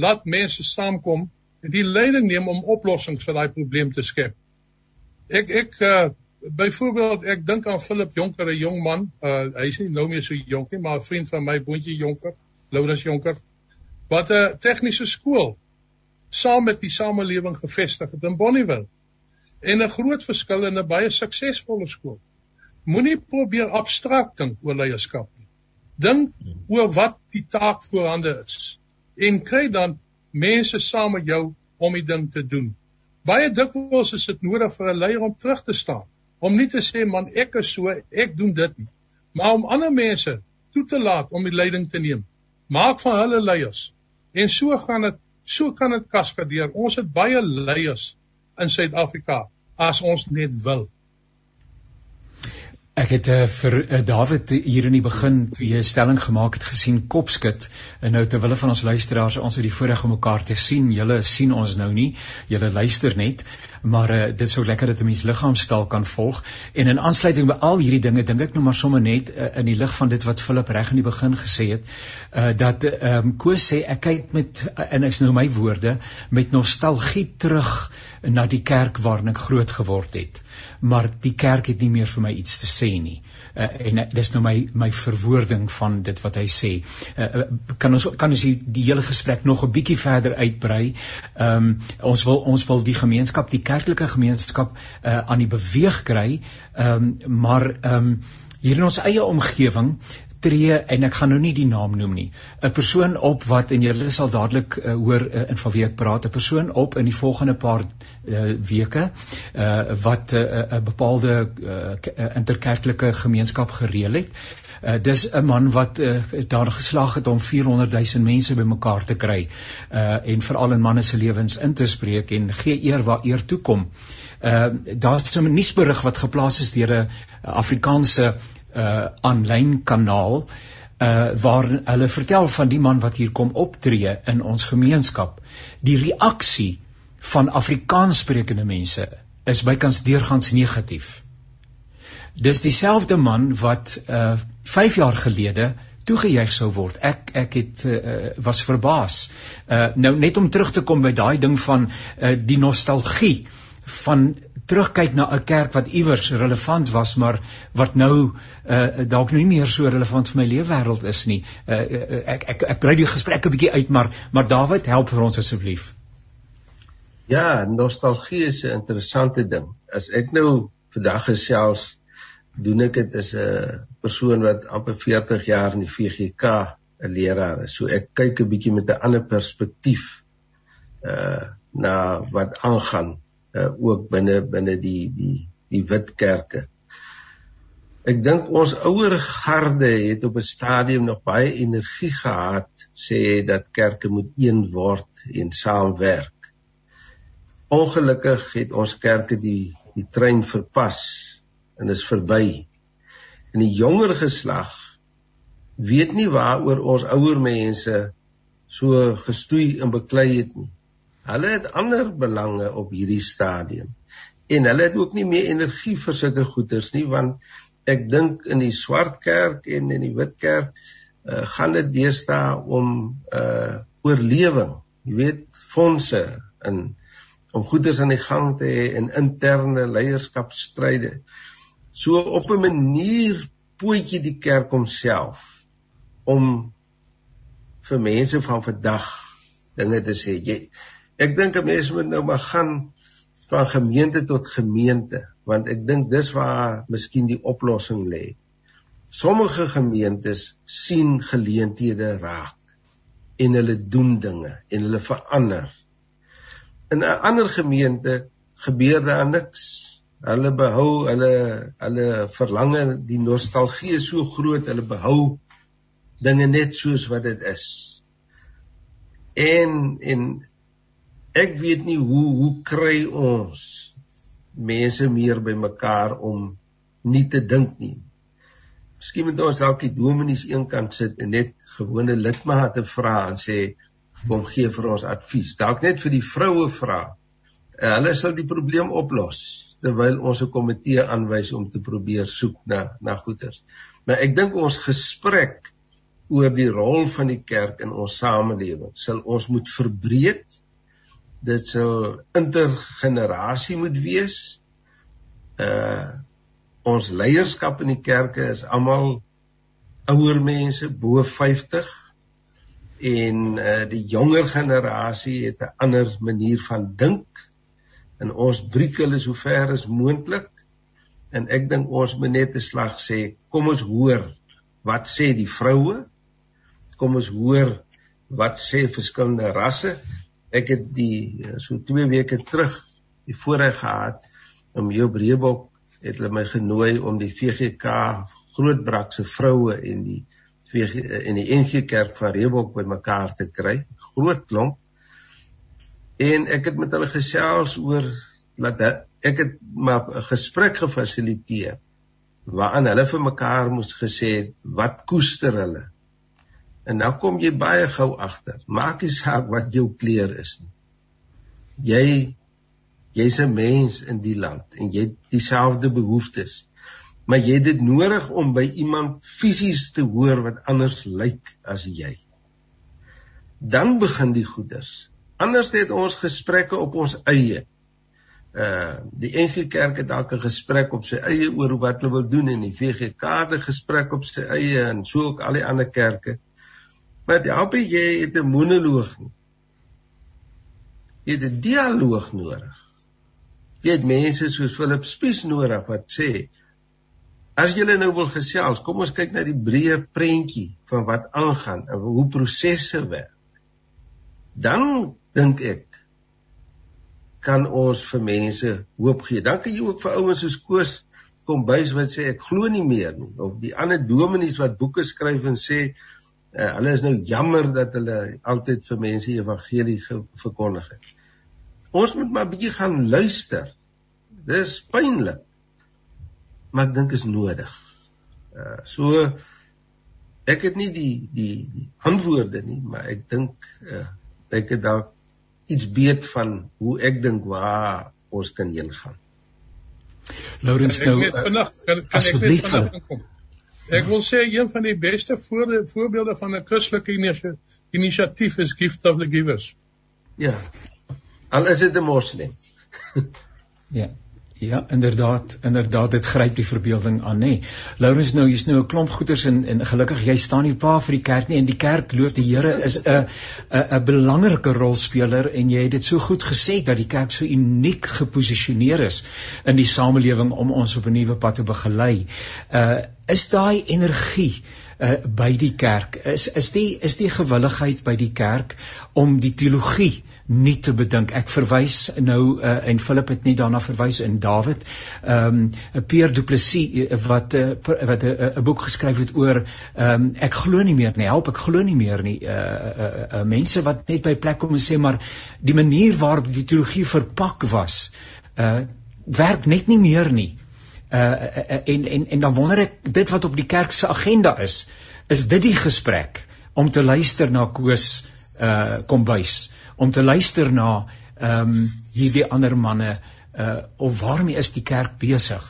laat mense saamkom en die leiding neem om oplossings vir daai probleem te skep. Ek ek uh, byvoorbeeld ek dink aan Philip Jonker, 'n jong man. Uh, hy is nie nou meer so jonk nie, maar 'n vriend van my, Boontjie Jonker, Lourens Jonker wat 'n tegniese skool saam met die samelewing gevestig het in Bonnieville. En 'n groot verskil in 'n baie suksesvolle skool. Moenie probeer abstrakt dink oor leierskap nie. Dink oor wat die taak voorhande is en kry dan mense saam met jou om die ding te doen. Baie dikwels is dit nodig vir 'n leier om terug te staan, om nie te sê man ek is so, ek doen dit nie, maar om ander mense toe te laat om die leiding te neem. Maak van hulle leiers En so gaan dit so kan dit kaskadeer. Ons het baie leiers in Suid-Afrika as ons net wil. Ek het uh, vir uh, David hier in die begin toe jy 'n stelling gemaak het gesien kopskit en nou terwyl van ons luisteraars ons het die voorreg om mekaar te sien. Julle sien ons nou nie. Julle luister net. Maar uh, dit sou lekker dat 'n mens liggaamstaal kan volg. En in aansluiting by al hierdie dinge dink ek nou maar sommer net uh, in die lig van dit wat Philip reg in die begin gesê het, uh, dat ehm um, Koos sê ek kyk met uh, en is nou my woorde met nostalgie terug na die kerk waarin ek groot geword het maar die kerk het nie meer vir my iets te sê nie. Uh, en uh, dis nou my my verwoording van dit wat hy sê. Uh, uh, kan ons kan ons die, die hele gesprek nog 'n bietjie verder uitbrei. Ehm um, ons wil ons wil die gemeenskap, die kerklike gemeenskap uh, aan die beweeg kry. Ehm um, maar ehm um, hier in ons eie omgewing tree en ek gaan nou nie die naam noem nie 'n persoon op wat en julle sal dadelik uh, hoor uh, in van wie ek praat 'n persoon op in die volgende paar uh, weke uh, wat 'n uh, bepaalde uh, interkerklike gemeenskap gereël het Uh, dis 'n man wat uh, daar geslaag het om 400 000 mense bymekaar te kry uh, en veral in manne se lewens in te spreek en gee eer waar eer toe kom. Uh, Daar's 'n nuusberig wat geplaas is deur 'n Afrikaanse uh aanlyn kanaal uh waar hulle vertel van die man wat hier kom optree in ons gemeenskap. Die reaksie van Afrikaanssprekende mense is bykans deurgangs negatief. Dis dieselfde man wat uh 5 jaar gelede toegejuig sou word. Ek ek het uh, was verbaas. Uh nou net om terug te kom by daai ding van uh die nostalgie van terugkyk na 'n kerk wat iewers relevant was maar wat nou uh, dalk nou nie meer so relevant vir my leefwêreld is nie. Uh, ek ek ek brei die gesprek 'n bietjie uit maar maar Dawid help vir ons asseblief. Ja, nostalgie is 'n interessante ding. As ek nou vandag gesels doen ek dit as 'n persoon wat amper 40 jaar in die VGK 'n leraar is. So ek kyk 'n bietjie met 'n ander perspektief uh na wat aangaan uh, ook binne binne die die die wit kerke. Ek dink ons ouer garde het op 'n stadium nog baie energie gehad sê dat kerke moet een word en saamwerk. Ongelukkig het ons kerke die die trein verpas en is verby. En die jonger geslag weet nie waaroor ons ouer mense so gestoei en beklei het nie. Hulle het ander belange op hierdie stadium. En hulle het ook nie meer energie vir sulke goeders nie want ek dink in die swart kerk en in die wit kerk uh, gaan dit deesdae om uh oorlewing, jy weet, fondse en om goeders aan die gang te hê en interne leierskapstryde. So op 'n manier pootjie die kerk homself om vir mense van vandag dinge te sê. Jy Ek dink 'n mens moet nou maar gaan van gemeente tot gemeente want ek dink dis waar miskien die oplossing lê. Sommige gemeentes sien geleenthede raak en hulle doen dinge en hulle verander. In 'n ander gemeente gebeur daar niks. Hulle behou hulle hulle verlange, die nostalgie is so groot, hulle behou dinge net soos wat dit is. En en ek weet nie hoe hoe kry ons mense meer bymekaar om nie te dink nie. Miskien moet ons dalk die dominees eenkant sit en net gewone lidmate vra en sê kom gee vir ons advies. Dalk net vir die vroue vra. En hulle sal die probleem oplos terwyl ons 'n komitee aanwys om te probeer soek na na goeters. Maar ek dink ons gesprek oor die rol van die kerk in ons samelewing sal ons moet verbreek dit sal intergenerasie moet wees. Uh ons leierskap in die kerke is almal ouer mense bo 50 en uh die jonger generasie het 'n ander manier van dink. En ons breek hulle so ver as moontlik en ek dink ons moet net 'n slag sê kom ons hoor wat sê die vroue kom ons hoor wat sê verskillende rasse ek het die so 2 weke terug die voorreg gehad om Joop Reebok het hulle my genooi om die VGK Grootbrakse vroue en die VG en die NG Kerk van Reebok bymekaar te kry groot klomp en ek het met hulle gesels oor dat ek het maar 'n gesprek gefasiliteer waaraan hulle vir mekaar moes gesê het wat koester hulle. En nou kom jy baie gou agter. Maak nie saak wat jou kleur is nie. Jy jy's 'n mens in die land en jy het dieselfde behoeftes. Maar jy het dit nodig om by iemand fisies te hoor wat anders lyk as jy. Dan begin die goeders. Anders het ons gesprekke op ons eie uh die NG Kerk het dalk 'n gesprek op sy eie oor wat hulle wil doen en die VGK het 'n gesprek op sy eie en so ook al die ander kerke. Maar die APJ het 'n monoloog nie. Jy het 'n dialoog nodig. Jy het mense soos Philip Spies nodig wat sê as jy nou wil gesels, kom ons kyk na die breë prentjie van wat aangaan en hoe prosesse werk. Dan dink ek kan ons vir mense hoop gee. Dan kan jy ook vir ouens soos Koos kom bys wat sê ek glo nie meer nie of die ander dominees wat boeke skryf en sê uh, hulle is nou jammer dat hulle altyd vir mense evangelie verkondig het. Ons moet maar bietjie gaan luister. Dis pynlik. Maar ek dink is nodig. Uh so ek het nie die die die antwoorde nie, maar ek dink uh ek het dalk iets weet van hoe ek dink waar ons kan heen gaan. Laurens nou ek vinnig kan, kan ek net vinnig kom. Ek wil sê een van die beste voorbeelde van 'n Christelike inisiatief is Gift of the Givers. Ja. Al is dit 'n moslim. ja. Ja, inderdaad, inderdaad dit gryp die verbeelding aan, nê. Laurens nou, jy's nou 'n klomp goeters en en gelukkig jy staan nie pa vir die kerk nie en die kerk loof die Here is 'n 'n 'n belangrike rolspeler en jy het dit so goed gesê dat die kerk so uniek geposisioneer is in die samelewing om ons op 'n nuwe pad te begelei. Uh is daai energie uh by die kerk is is die is die gewilligheid by die kerk om die teologie nie te bedink. Ek verwys nou uh, en Philip het nie daarna verwys in Dawid. Ehm um, Pierre Du Plessis uh, wat uh, wat 'n uh, boek geskryf het oor ehm um, ek glo nie meer nie. Help, ek glo nie meer nie. Uh, uh, uh, mense wat net by plek kom en sê maar die manier waarop die teologie verpak was, uh werk net nie meer nie. Uh, uh en en en dan wonder ek dit wat op die kerk se agenda is, is dit die gesprek om te luister na Koos uh kombuis om te luister na ehm um, hierdie ander manne uh of waarmee is die kerk besig?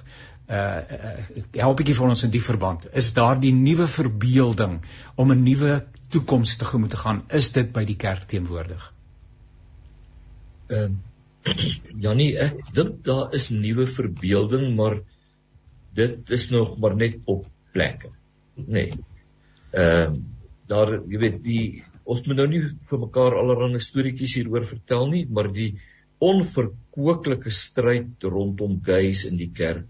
Uh, uh help 'n bietjie vir ons in die verband. Is daar die nuwe verbeelding om 'n nuwe toekoms tegemoet te gaan? Is dit by die kerk teenwoordig? Ehm uh, Janie, ek dink daar is nuwe verbeelding, maar dit is nog maar net op plekke. Nee. Ehm uh, daar jy weet die ons moet nou nie vir mekaar allerlei storieetjies hieroor vertel nie, maar die onverkwooklike stryd rondom gays in die kerk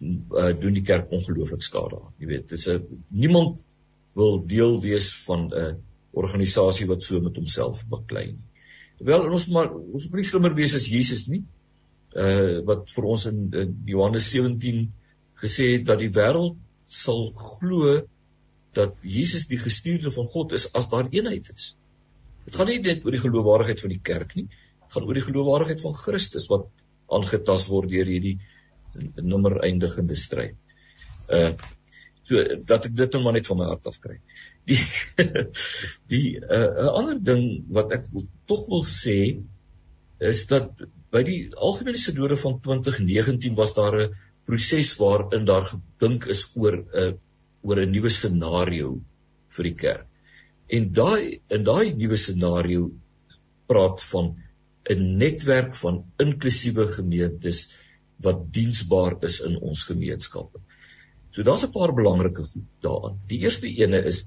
uh, doen die kerk ongelooflik skade. Jy weet, dis 'n niemand wil deel wees van 'n organisasie wat so met homself beklei nie. Terwyl ons maar ons moet nie slimmer wees as Jesus nie. Uh wat vir ons in, in Johannes 17 gesê het dat die wêreld sal glo dat Jesus die gestuurde van God is as daar eenheid is. Dit gaan nie net oor die geloofwaardigheid van die kerk nie, dit gaan oor die geloofwaardigheid van Christus wat aangetast word deur hierdie nommer eindigende stryd. Uh so dat ek dit nou maar net van my hart af kry. Die die 'n uh, ander ding wat ek tog wil sê is dat by die algemene sinode van 2019 was daar 'n proses waarin daar gedink is oor 'n uh, oor 'n nuwe scenario vir die kerk. En daai in daai nuwe scenario praat van 'n netwerk van inklusiewe gemeentes wat diensbaar is in ons gemeenskappe. So daar's 'n paar belangrike goed daaraan. Die eerste ene is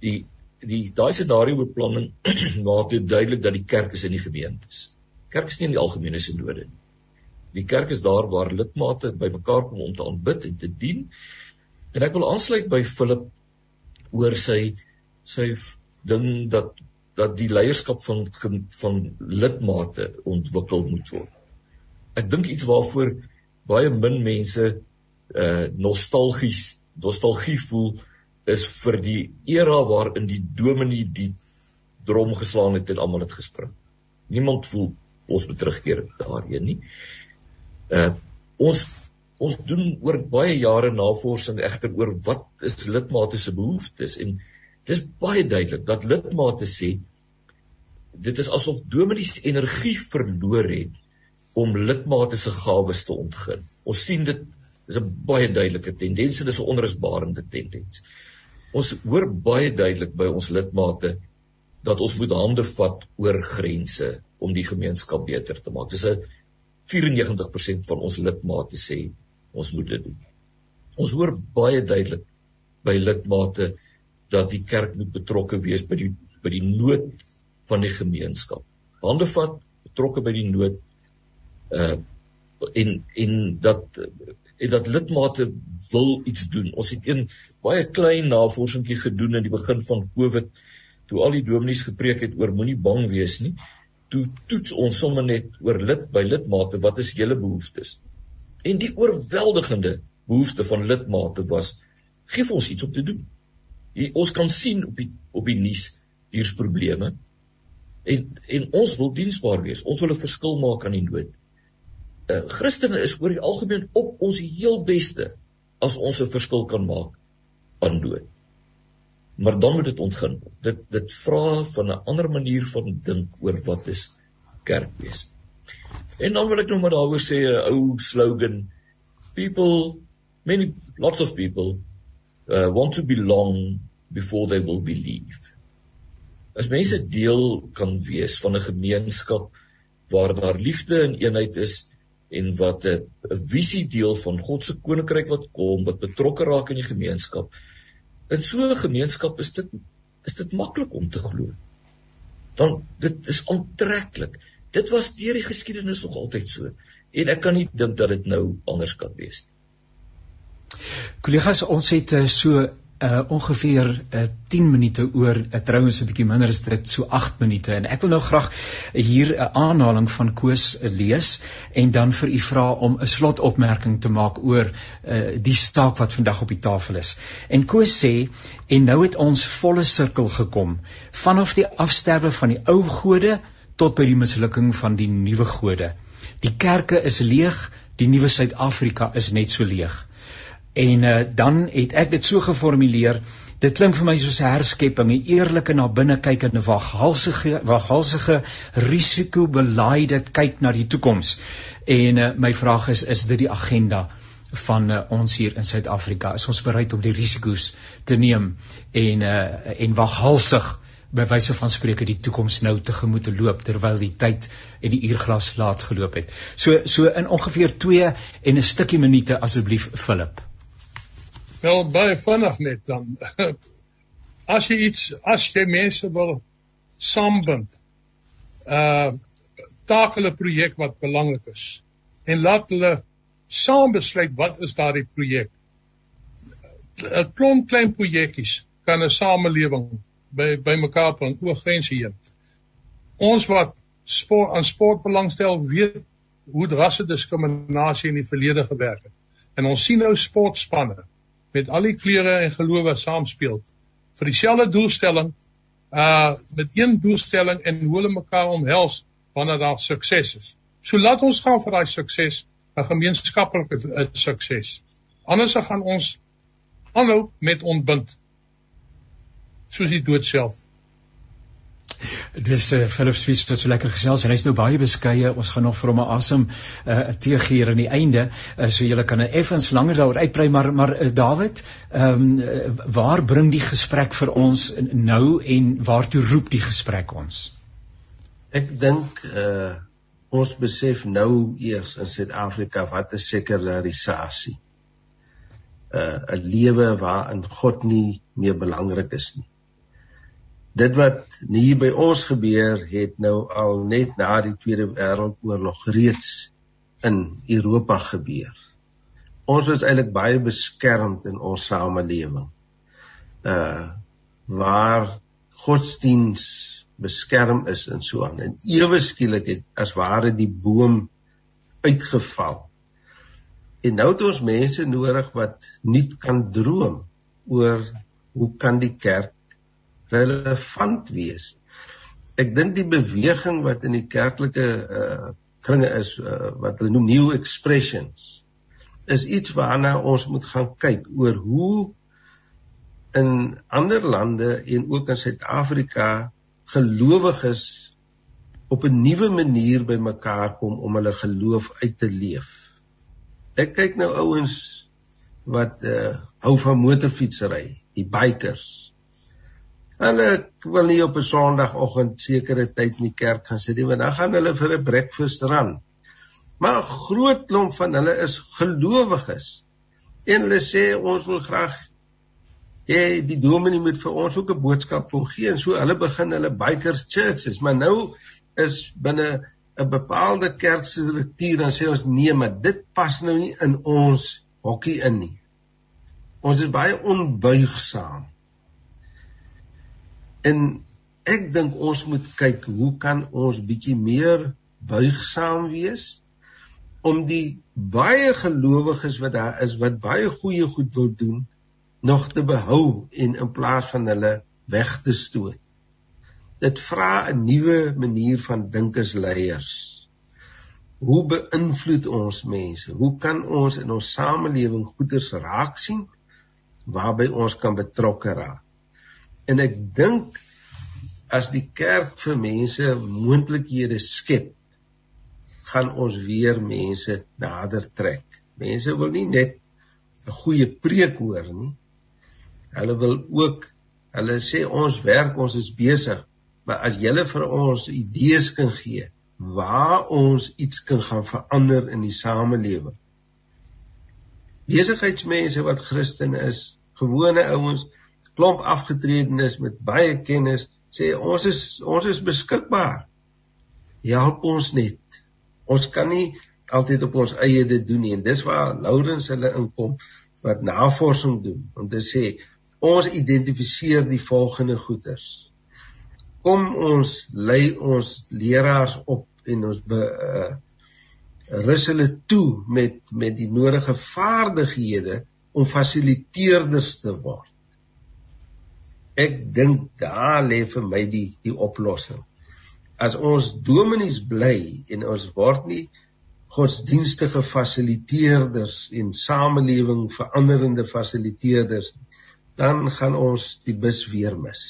die die daai scenario beplanning maak dit duidelik dat die kerk is in die gemeentes. Kerk is nie in die algemene sinode nie. Die kerk is daar waar lidmate bymekaar kom om te aanbid en te dien En ek wil aansluit by Philip oor sy sy ding dat dat die leierskap van van lidmate ontwikkel moet word. Ek dink iets waarvoor baie min mense uh nostalgies nostalgie voel is vir die era waarin die dominee die drom geslaan het en almal het gespring. Niemand voel ons moet terugkeer daarheen nie. Uh ons ons doen oor baie jare navorsing egter oor wat is lidmate se behoeftes en dis baie duidelik dat lidmate sê dit is asof dominees energie verloor het om lidmate se gawes te ontgin. Ons sien dit is 'n baie duidelike tendens en dis 'n onrusbarende tendens. Ons hoor baie duidelik by ons lidmate dat ons moet hande vat oor grense om die gemeenskap beter te maak. Dis 'n 94% van ons lidmate sê ons moet dit doen. Ons hoor baie duidelik by lidmate dat die kerk moet betrokke wees by die by die nood van die gemeenskap. Hande vat betrokke by die nood uh en en dat en dat lidmate wil iets doen. Ons het een baie klein navorsingkie gedoen in die begin van Covid toe al die dominees gepreek het oor moenie bang wees nie. Toe toets ons sommer net oor lid by lidmate wat is julle behoeftes? En die oorweldigende behoefte van lidmate was gee ons iets om te doen. Jy, ons kan sien op die op die nuus hier's probleme. En en ons wil diensbaar wees. Ons wil 'n verskil maak aan die nood. Uh, Christene is oor die algemeen op ons heel beste as ons 'n verskil kan maak aan nood. Maar dan moet dit ontgin. Dit dit vra van 'n ander manier van dink oor wat is kerk wees. En dan wil ek nog maar daaroor sê 'n ou slogan people many lots of people uh, want to belong before they will believe. As mense deel kan wees van 'n gemeenskap waar daar liefde en eenheid is en wat 'n visie deel van God se koninkryk wat kom, wat betrokke raak in die gemeenskap. In so 'n gemeenskap is dit is dit maklik om te glo. Dan dit is aantreklik. Dit was deur die geskiedenis nog altyd so en ek kan nie dink dat dit nou anders kan wees nie. Kollegas, ons het uh, so uh ongeveer uh, 10 minute oor uh, trouens 'n bietjie minder is dit so 8 minute en ek wil nou graag hier 'n uh, aanhaling van Koos uh, lees en dan vir u vra om 'n slotopmerking te maak oor uh die staak wat vandag op die tafel is. En Koos sê en nou het ons volle sirkel gekom vanaf die afsterwe van die ou gode tot by die mislukking van die nuwe gode. Die kerke is leeg, die nuwe Suid-Afrika is net so leeg. En uh, dan het ek dit so geformuleer, dit klink vir my soos herskepping, 'n eerlike na binne kyk en 'n waghalsige waghalsige risikobeleide kyk na die toekoms. En uh, my vraag is, is dit die agenda van uh, ons hier in Suid-Afrika? Is ons bereid om die risiko's te neem en uh, en waghalsig by wyse van spreuke die toekoms nou tegemoet te loop terwyl die tyd en die uurglas laat geloop het. So so in ongeveer 2 en 'n stukkie minute asseblief Philip. Wel baie vinnig net dan. As jy iets as jy mense wil saambind. Uh taak hulle projek wat belangrik is en laat hulle saam besluit wat is daardie projek. 'n Klomp klein projekkies kan 'n samelewing by by mekaar van oor grense heen. Ons wat sport aan sport belangstel weet hoe rasse diskriminasie in die verlede gewerk het. En ons sien nou sportspanne met al die kleure en gelowe saamspeel vir dieselfde doelstelling uh met een doelstelling en hoe hulle mekaar omhels wanneer daar sukses is. So laat ons gaan vir daai sukses, 'n gemeenskaplike sukses. Anders gaan ons aanhou met ontbind soos die dood self. Dis eh uh, Philip Swiss wat so lekker gesels en hy's nou baie beskeie. Ons gaan nog vir hom 'n asem eh uh, tee gee aan die einde, uh, so julle kan effens langer daaroor uitbrei, maar maar uh, David, ehm um, uh, waar bring die gesprek vir ons nou en waartoe roep die gesprek ons? Ek dink eh uh, ons besef nou eers in Suid-Afrika wat 'n sekularisasie. 'n uh, 'n lewe waarin God nie meer belangrik is nie dit wat hier by ons gebeur het nou al net na die Tweede Wêreldoorlog reeds in Europa gebeur. Ons is eintlik baie beskermd in ons samelewing. Uh waar godsdiens beskerm is en so aan. En ewe skielik het as ware die boom uitgeval. En nou het ons mense nodig wat nuut kan droom oor hoe kan die kerk relevant wees. Ek dink die beweging wat in die kerklike uh kringe is uh, wat hulle noem new expressions is iets waarna ons moet gaan kyk oor hoe in ander lande en ook in Suid-Afrika gelowiges op 'n nuwe manier bymekaar kom om hulle geloof uit te leef. Ek kyk nou ouens wat uh hou van motorfietsry, die bikers. Hulle wil nie op 'n Sondagoggend sekere tyd in die kerk gaan sit nie, want dan gaan hulle vir 'n breakfast run. Maar 'n groot klomp van hulle is gelowiges. En hulle sê ons wil graag hê die dominee moet vir ons ook 'n boodskap kom gee en so hulle begin hulle bikers churches, maar nou is binne 'n bepaalde kerk se struktuur dan sê ons nee, maar dit pas nou nie in ons hokkie in nie. Ons is baie onbuigsaam. En ek dink ons moet kyk hoe kan ons bietjie meer buigsaam wees? om die baie gelowiges wat daar is wat baie goeie goed wil doen nog te behou en in plaas van hulle weg te stoot. Dit vra 'n nuwe manier van dink as leiers. Hoe beïnvloed ons mense? Hoe kan ons in ons samelewing goeders raak sien waarby ons kan betrokke raak? En ek dink as die kerk vir mense moontlikhede skep gaan ons weer mense nader trek. Mense wil nie net 'n goeie preek hoor nie. Hulle wil ook hulle sê ons werk, ons is besig, maar as julle vir ons idees kan gee waar ons iets kan gaan verander in die samelewing. Besigheidsmense wat Christen is, gewone ouens, klomp afgetredenes met baie kennis, sê ons is ons is beskikbaar. Help ons net. Ons kan nie altyd op ons eie dit doen nie en dis waar Lourens hulle inkom wat navorsing doen om te sê ons identifiseer die volgende goeters. Kom ons lei ons leraars op en ons be, uh, rus hulle toe met met die nodige vaardighede om fasiliteerders te word. Ek dink daar lê vir my die die oplossing as ons dominees bly en ons word nie godsdienstige fasiliteerders en samelewing veranderende fasiliteerders dan gaan ons die bus weer mis.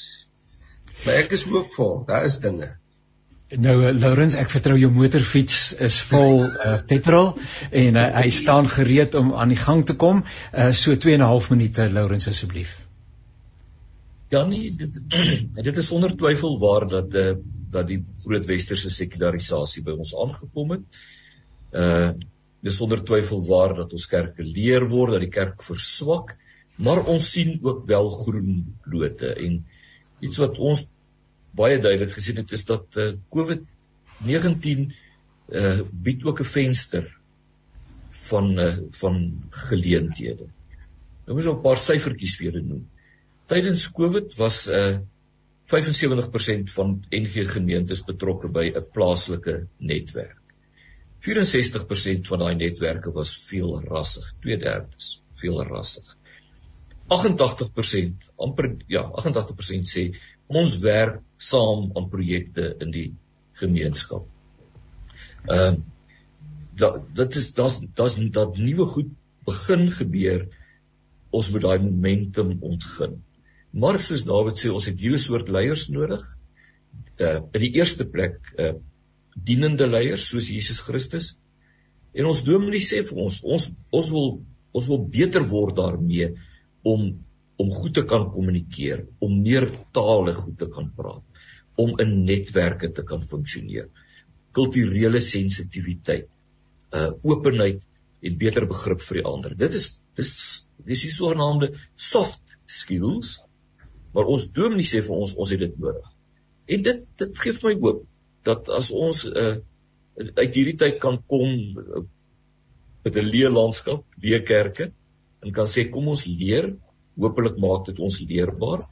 Maar ek is ook vol, daar is dinge. Nou Laurens, ek vertrou jou motorfiets is vol uh, petrol en uh, hy staan gereed om aan die gang te kom. Uh, so 2 en 'n half minute Laurens asseblief. Ja nee, dit dit is sonder twyfel waar dat uh, dat die groot westerse sekularisasie by ons aangekom het. Uh dis sonder twyfel waar dat ons kerke leer word dat die kerk verswak, maar ons sien ook wel groen lote en iets wat ons baie duidelik gesien het is dat uh, COVID-19 uh bied ook 'n venster van uh, van geleenthede. Nou moet ons 'n paar syfertjies julle noem. Tydens COVID was 'n uh, 75% van NG gemeentes betrokke by 'n plaaslike netwerk. 64% van daai netwerke was veel rassig, 2/3 veel rassig. 88% amper ja, 88% sê ons werk saam aan projekte in die gemeenskap. Ehm uh, dat dit is daar's daar's dat nuwe goed begin gebeur ons moet daai momentum ontgin. Maar soos Dawid sê, ons het hierdie soort leiers nodig. Uh in die eerste plek uh dienende leiers soos Jesus Christus. En ons dominee sê vir ons, ons ons wil ons wil beter word daarmee om om goed te kan kommunikeer, om meer tale goed te kan praat, om in netwerke te kan funksioneer. Kulturele sensitiwiteit, uh openheid en beter begrip vir die ander. Dit is dis dis die sogenaamde soft skills maar ons dominee sê vir ons ons het dit nodig. En dit dit gee vir my hoop dat as ons uh, uit hierdie tyd kan kom uh, met 'n leë landskap, leë kerke en kan sê kom ons leer, hopelik maak dit ons leerbaar.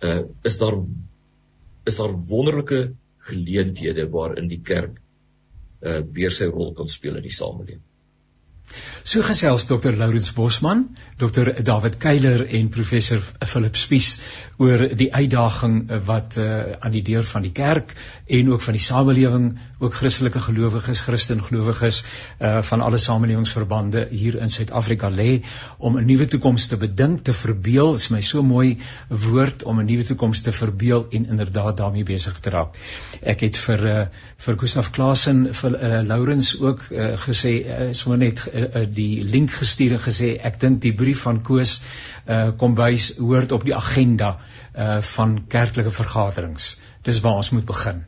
Uh is daar is daar wonderlike geleenthede waarin die kerk uh weer sy rol kan speel in die samelewing. So gesels Dr. Lourens Bosman, Dr. David Keiler en professor Philip Spies oor die uitdaging wat uh, aan die deur van die kerk en ook van die samelewing, ook Christelike gelowiges, Christen gelowiges uh van alle samelewingsverbande hier in Suid-Afrika lê om 'n nuwe toekoms te bedink, te verbeel. Dit is my so mooi woord om 'n nuwe toekoms te verbeel en inderdaad daarmee besig te raak. Ek het vir uh vir Gustaf Klasen vir uh, Lourens ook uh, gesê uh, sommer net uh, uh, die link gestuur en gesê ek dink die brief van Koos uh kom bys hoort op die agenda uh van kerklike vergaderings. Dis waar ons moet begin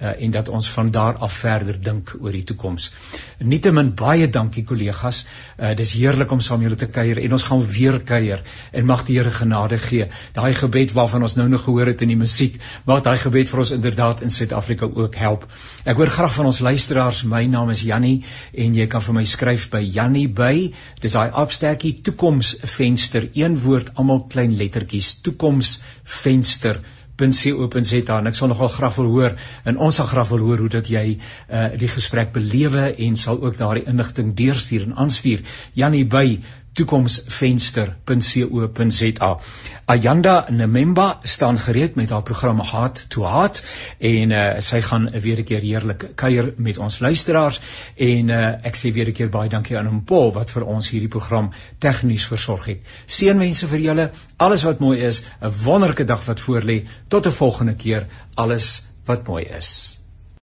uh, en dat ons van daar af verder dink oor die toekoms. Nietemin baie dankie kollegas. Uh, dis heerlik om saam julle te kuier en ons gaan weer kuier en mag die Here genade gee. Daai gebed waarvan ons nou nog gehoor het in die musiek, mag daai gebed vir ons inderdaad in Suid-Afrika ook help. Ek hoor graag van ons luisteraars. My naam is Jannie en jy kan vir my skryf by Jannie by. Dis daai opstertjie toekomsvenster, een woord almal klein lettertjies, toekomsvenster www.co.za en ek sal nogal graag wil hoor en ons sal graag wil hoor hoe dat jy uh, die gesprek belewe en sal ook daardie inligting deurstuur en aanstuur. Janie by toekomsvenster.co.za. Ayanda Nememba staan gereed met haar program Heart to Heart en uh, sy gaan weer 'n keer heerlik kuier met ons luisteraars en uh, ek sê weer 'n keer baie dankie aan hom Paul wat vir ons hierdie program tegnies versorg het. Seënwense vir julle, alles wat mooi is, 'n wonderlike dag wat voorlê. Tot 'n volgende keer, alles wat mooi is.